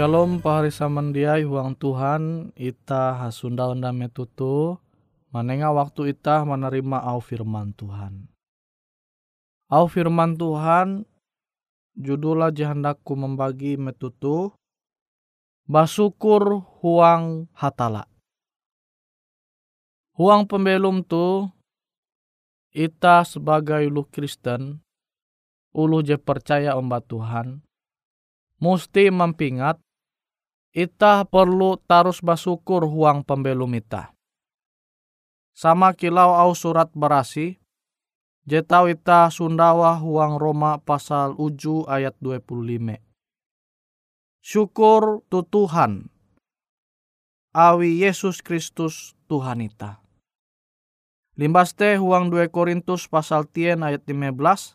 Shalom pahari samandiai huang Tuhan ita hasunda unda metutu manenga waktu ita menerima au firman Tuhan. Au firman Tuhan judulnya jahandaku membagi metutu basukur huang hatala. Huang pembelum tu ita sebagai ulu Kristen ulu je percaya omba Tuhan mesti mempingat Ita perlu tarus basukur huang pembelum ita. Sama kilau au surat berasi, Jetau ita sundawa huang Roma pasal uju ayat 25. Syukur tu Tuhan. Awi Yesus Kristus Tuhan ita. Limbas teh huang 2 Korintus pasal tien ayat 15.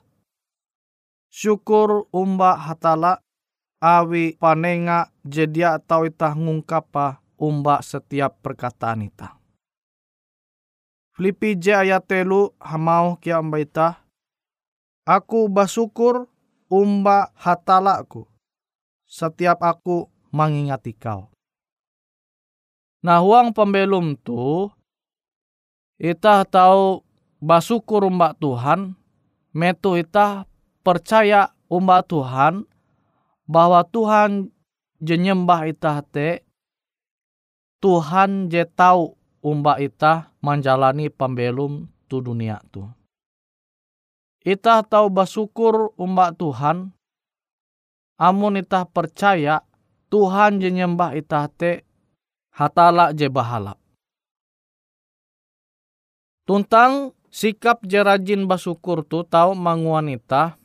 Syukur umba hatala awi panenga jedia atau ita ngungkapa umba setiap perkataan ita. Filipi J ayat telu hamau kia ambaita. Aku basukur umba hatalaku. Setiap aku mengingati kau. Nah uang pembelum tu ita tahu basukur umba Tuhan metu ita percaya umba Tuhan bahwa Tuhan jenyembah ita te Tuhan je tahu umba ita menjalani pembelum tu dunia tu. Ita tahu bersyukur umba Tuhan, amun ita percaya Tuhan je nyembah ita te hatala je bahalap. Tuntang sikap je rajin bersyukur tu tahu manguan ita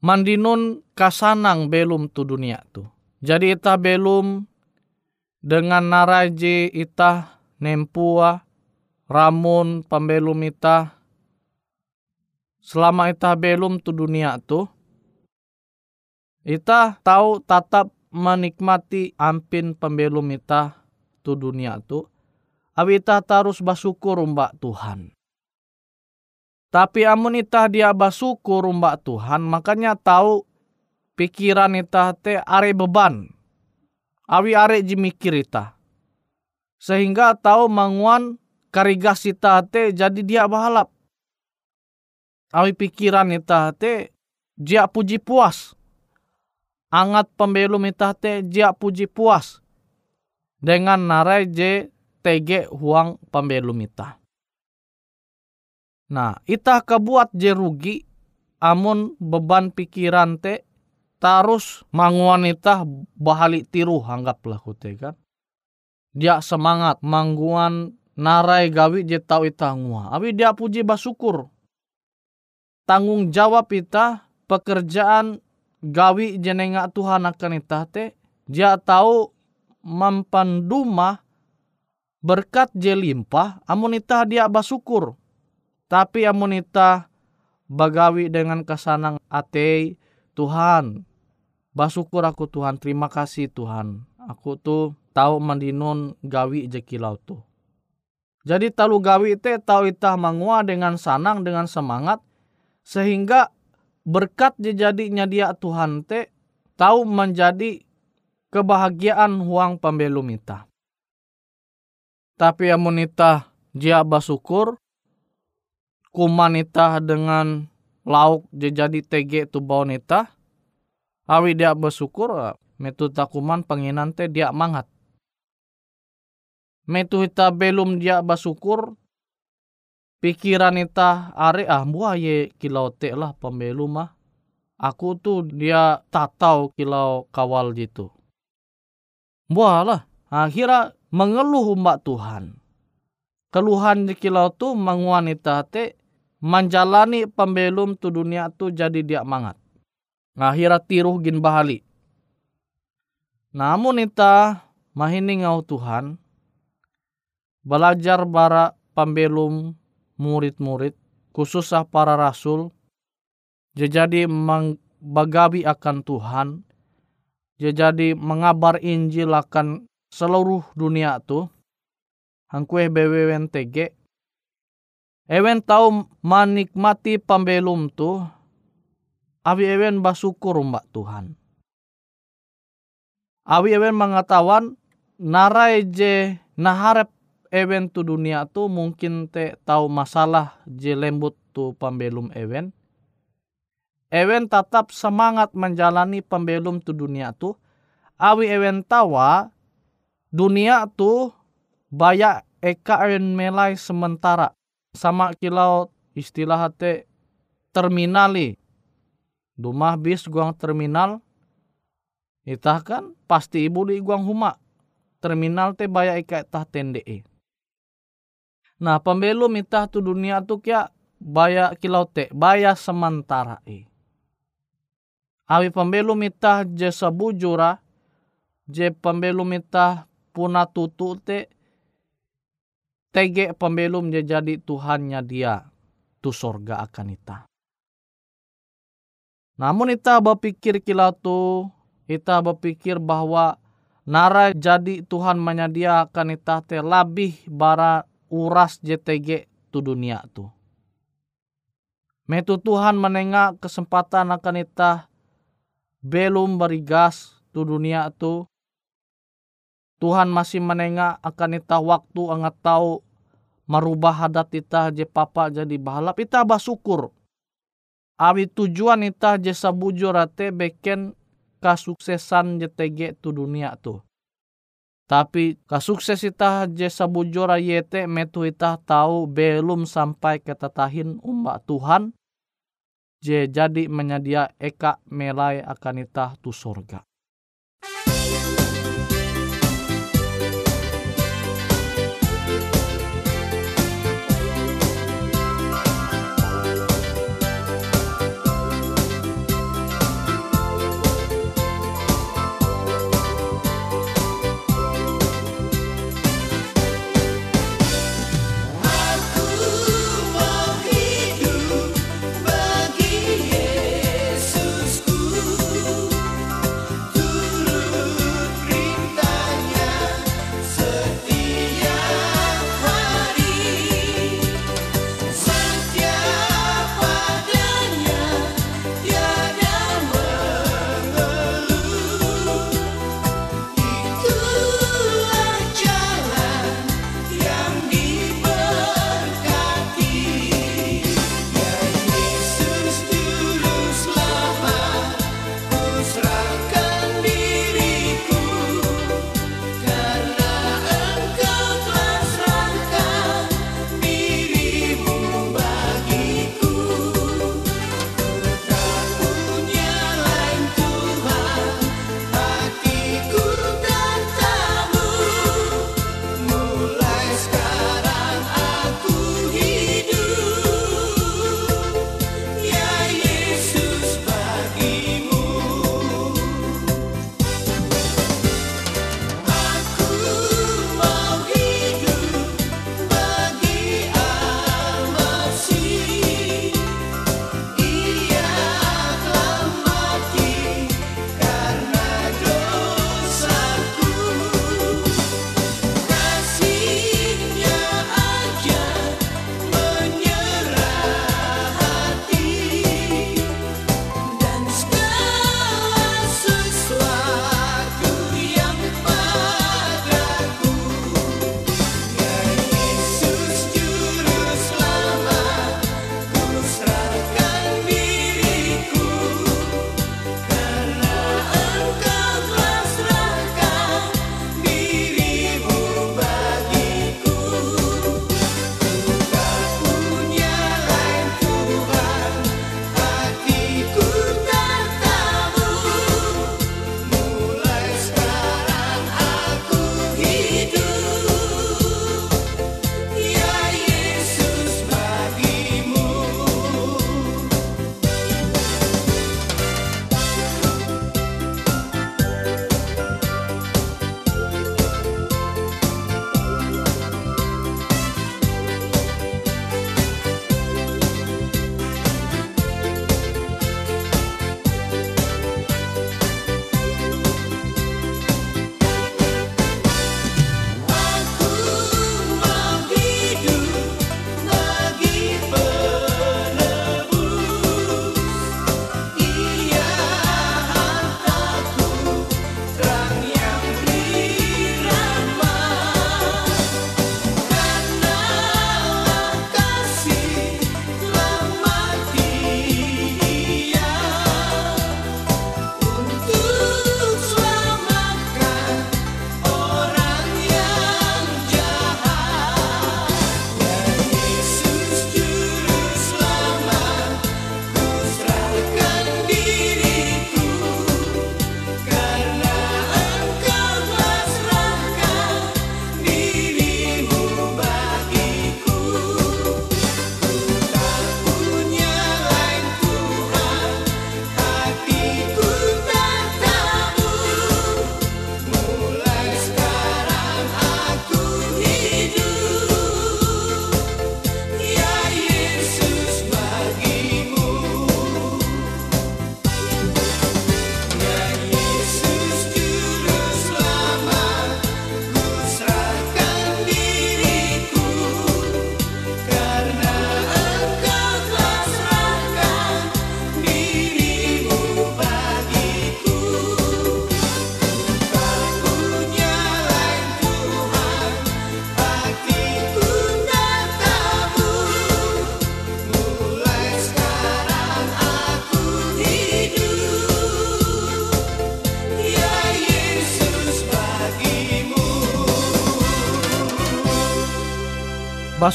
mandinun kasanang belum tu dunia tu. Jadi ita belum dengan naraji ita nempua, ramun, pembelum ita, selama ita belum tu dunia tu, ita tahu tatap menikmati ampin pembelum ita tu dunia tu, awi ita terus bersyukur mbak Tuhan. Tapi amun ita dia bersyukur mbak Tuhan, makanya tahu pikiran ita te are beban. Awi are jimikir ita sehingga tahu manguan karigas ita te jadi dia bahalap. Awi pikiran ita te dia puji puas. Angat pembelum ita te dia puji puas. Dengan narai je tege huang pembelum ita. Nah, ita kebuat je rugi amun beban pikiran te tarus manguan ita bahali tiru anggaplah kute kan dia semangat mangguan narai gawi je tau ita ngua. Abi dia puji basukur. Tanggung jawab ita pekerjaan gawi jenenga Tuhan akan ita te. Dia tahu mampanduma berkat je limpah amun ita dia basukur. Tapi amun ita bagawi dengan kesanang ate Tuhan. Basukur aku Tuhan, terima kasih Tuhan. Aku tuh tahu mandinun gawi je kilau tu. Jadi talu gawi te tahu itah mangua dengan sanang dengan semangat sehingga berkat je jadinya dia Tuhan te tahu menjadi kebahagiaan huang pembelum ita. Tapi amun ita dia basukur kuman ita dengan lauk jadi tege tu bau nita awi dia bersyukur metu takuman penginan te dia mangat. Metu ita belum dia basukur pikiran ita are ah buah ye kilau te lah pembelu mah. Aku tuh dia tatau kilau kawal gitu buah lah akhirnya mengeluh mbak Tuhan. Keluhan di kilau tu menguanita te menjalani pembelum tu dunia tu jadi dia mangat. Akhirnya tiruh gin bahali. Namun ita mahini ngau Tuhan belajar bara pembelum murid-murid khususnya para rasul jadi bagabi akan Tuhan jadi mengabar Injil akan seluruh dunia tu hangkue BWNTG Ewen tahu menikmati pembelum tu Awi ewen basukur mbak Tuhan. Awi ewen mengatakan narai je naharep event tu dunia tu mungkin te tahu masalah je lembut tu pembelum event. Event tetap semangat menjalani pembelum tu dunia tu. Awi event tawa dunia tu banyak eka event melai sementara. Sama kilau istilah te terminali. Dumah bis guang terminal. Itah kan pasti ibu di guang huma. Terminal te banyak eka tah tende e. Nah pembelum itah tu dunia tu kia baya kilau te baya sementara i. Awi pembelum itah je sabujura je pembelum itah puna tutu te tege pembelum je jadi Tuhannya dia tu sorga akan ita. Namun ita berpikir kilau tu, ita berpikir bahwa nara jadi Tuhan menyediakan ita te lebih bara uras JTG tu dunia tu. Metu Tuhan menengah kesempatan akan ita belum berigas tu dunia tu. Tuhan masih menengah akan ita waktu angat tahu merubah hadat ita je papa jadi bahalap ita bersyukur awi tujuan ita jasa bujur ate beken kasuksesan JTG tu dunia tu. Tapi kasukses ita jasa bujur yete metu ita tahu belum sampai ketatahin umbak Tuhan je jadi menyedia eka melai akan ita tu sorga.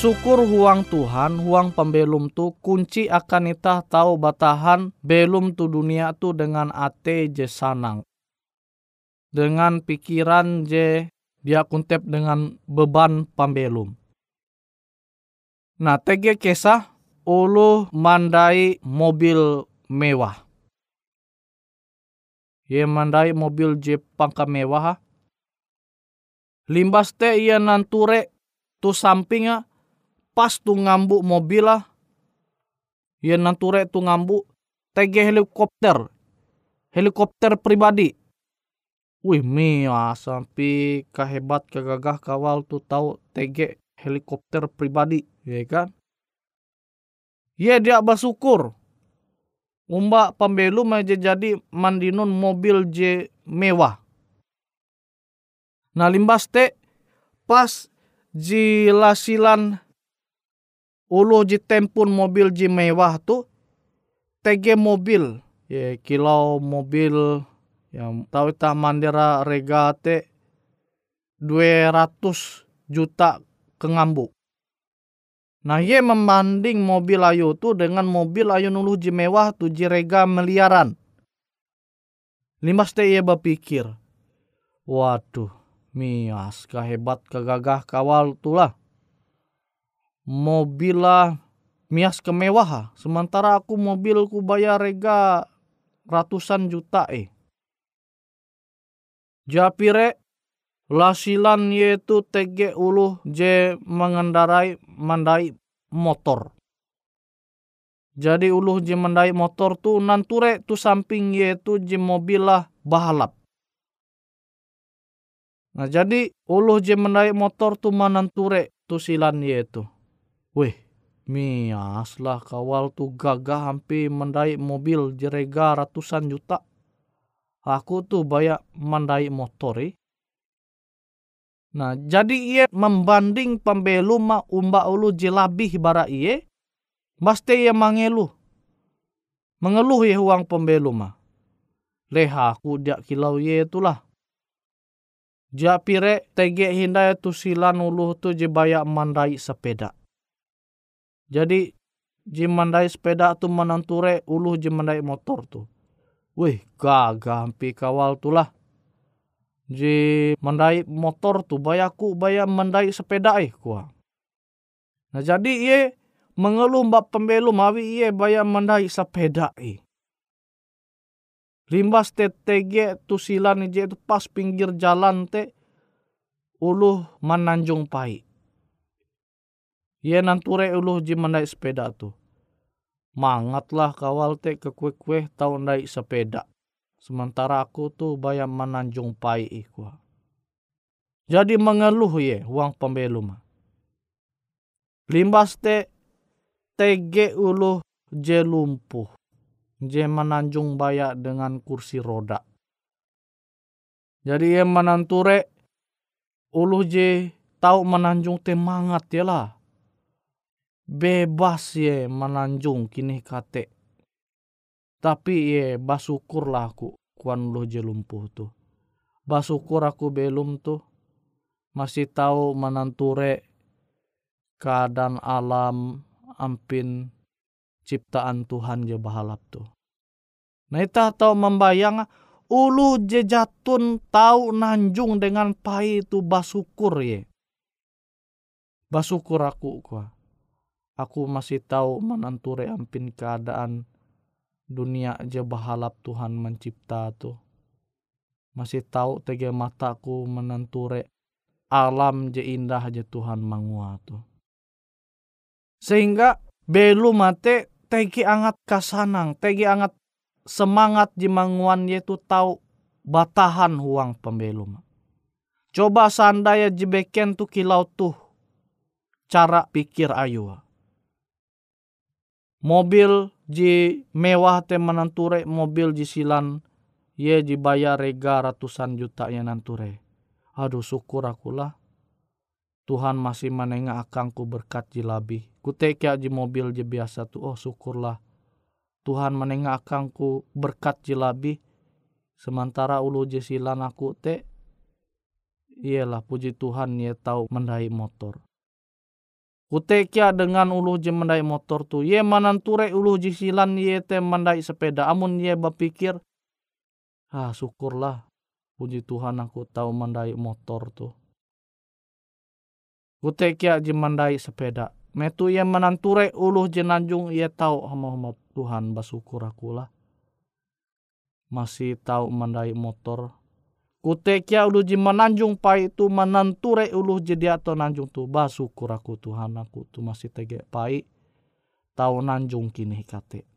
Basukur huang Tuhan, huang pembelum tu kunci akan ita tahu batahan belum tu dunia tu dengan ate je sanang. Dengan pikiran je dia kuntep dengan beban pembelum. Nah, tege kesah ulu mandai mobil mewah. Ye mandai mobil je pangka mewah. Limbas te ia nanture tu sampinga pas tu ngambu mobil lah. Ia nanture tu ngambu tege helikopter. Helikopter pribadi. Wih mia sampai kehebat kegagah kawal tu tahu tege helikopter pribadi, ya kan? Ye dia bersyukur. Umba pembelum aja jadi mandinun mobil je mewah. Nah limbas te pas jilasilan ulu ji tempun mobil ji mewah tu TG mobil ya kilau mobil yang tahu ta mandira rega te 200 juta kengambu. Nah ye membanding mobil ayu tu dengan mobil ayu nulu ji mewah tu ji rega miliaran. Limas te ye berpikir, waduh, mias kehebat kegagah kawal tulah mobil lah mias kemewah sementara aku mobilku bayar rega ratusan juta eh. Japire lasilan yaitu TG ulu je mengendarai mandai motor. Jadi ulu je mendai motor tu nanture tu samping yaitu je mobil lah bahalap. Nah jadi ulu je mendai motor tu mananture tu silan yaitu Wih, mias lah kawal tu gagah hampir mendai mobil jerega ratusan juta. Aku tuh banyak mendai motor eh. Nah, jadi ia membanding pembelu ma umba ulu jelabih bara iye, mesti ia mangelu. Mengeluh ya uang pembelu ma. Leha aku dia kilau ye itulah. Japire tege hindai tu silan ulu tu jebaya mandai sepeda. Jadi jimandai sepeda tu menanture ulu jimandai motor tu. Wih gagah hampi kawal tulah. Ji mandai motor tu bayaku bayar mandai sepeda eh kuah. Nah jadi ye mengeluh mbak pembelu mawi ye bayar mandai sepeda eh. Limbas TTG tu silan je tu pas pinggir jalan te ulu mananjung pai. Ia nanture ulu ji naik sepeda tu. Mangatlah kawal te ke kue kue tau naik sepeda. Sementara aku tu bayam menanjung pai iku. Jadi mengeluh ye uang pembelu mah. Limbas te tege ulu je lumpuh. Je menanjung bayak dengan kursi roda. Jadi ye menanture ulu je tahu menanjung te mangat ya lah bebas ye menanjung kini kate. Tapi ye basukur lah aku kuan lo je lumpuh tu. Basukur aku belum tu masih tahu menanture keadaan alam ampin ciptaan Tuhan je bahalap tu. Nah ita tahu membayang ulu je jatun tahu nanjung dengan pai tu basukur ye. Basukur aku kuah aku masih tahu menanture ampin keadaan dunia aja bahalap Tuhan mencipta tu. Masih tahu tege mataku menanture alam je indah aja Tuhan mangua tu. Sehingga belu mate tegi angat kasanang, tegi angat semangat je manguan yaitu tahu batahan huang pembelum. Coba sandaya jebeken tu kilau tuh cara pikir ayu mobil ji mewah te menanture mobil ji silan ye ji bayar rega ratusan juta ya nanture. Aduh syukur aku lah. Tuhan masih menengah akangku berkat ji labi. Kutekia ji mobil ji biasa tu. Oh syukurlah. Tuhan menengah akangku berkat ji labi. Sementara ulu ji silan aku te. Iyalah puji Tuhan ye tahu mendai motor. Kutekia dengan ulu je mendai motor tu. Ye mananture ulu jisilan ye te mendai sepeda. Amun ye berpikir, ah syukurlah puji Tuhan aku tahu mendai motor tu. Kutekia je mendai sepeda. Metu ye menanture ulu jenanjung ye tahu hama-hama Tuhan bersyukur aku lah. Masih tahu mendai motor Kutekia ulu ji menanjung pai tu menanture ulu jadi atau nanjung tu ba syukur aku Tuhan aku tu masih tege pai tahu nanjung kini kate.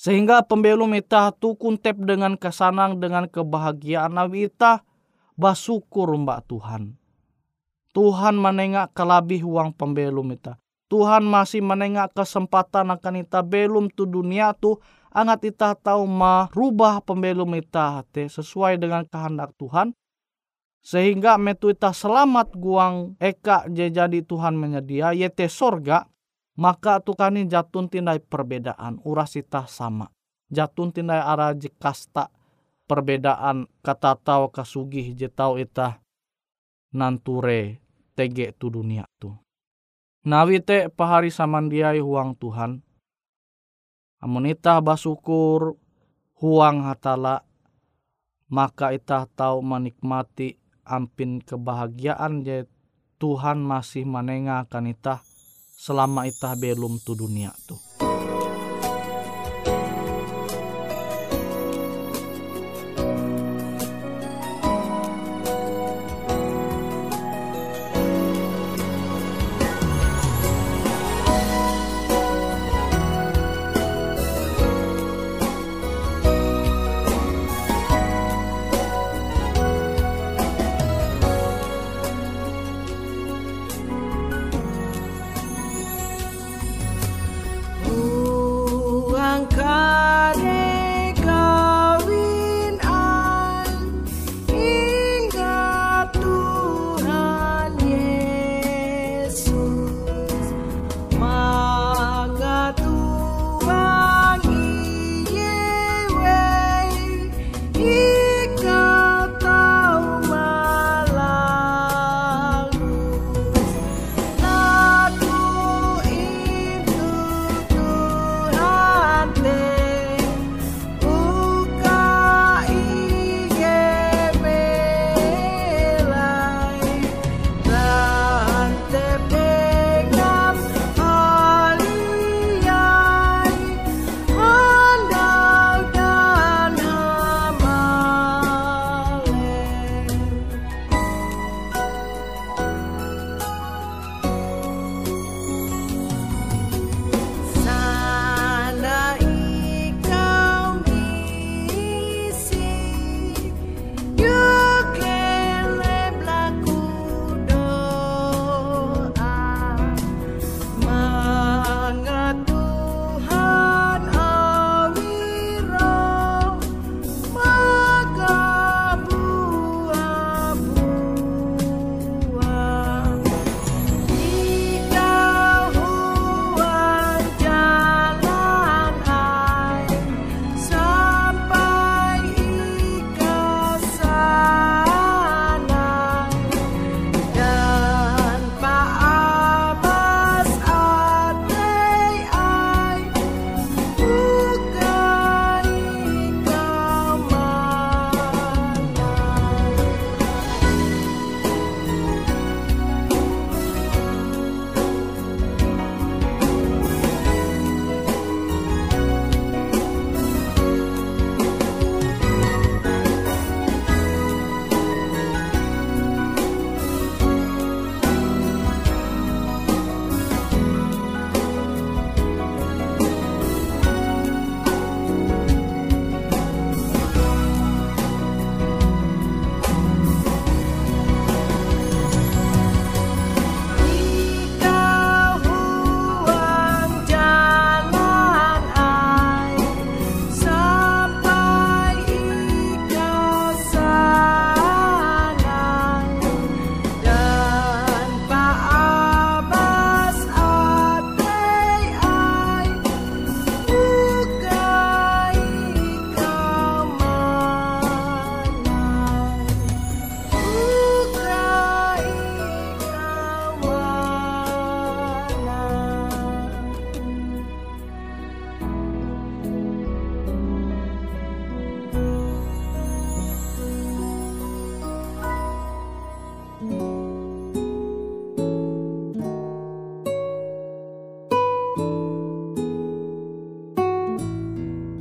Sehingga pembelum ita tu kuntep dengan kesanang dengan kebahagiaan nabi ita basukur mbak Tuhan. Tuhan menengak kelabih uang pembelum ita. Tuhan masih menengak kesempatan akan ita belum tu dunia tu angat ita tahu merubah pembelum ita hati sesuai dengan kehendak Tuhan sehingga metu ita selamat guang eka jadi Tuhan menyedia yete sorga maka tukani jatun tindai perbedaan uras ita sama jatun tindai arah jekasta perbedaan kata tahu kasugih je tau ita nanture tege tu dunia tu. Nawite pahari samandiai huang Tuhan Amun itah basukur huang hatala maka itah tahu menikmati ampin kebahagiaan je Tuhan masih menengah akan itah selama itah belum tu dunia tuh.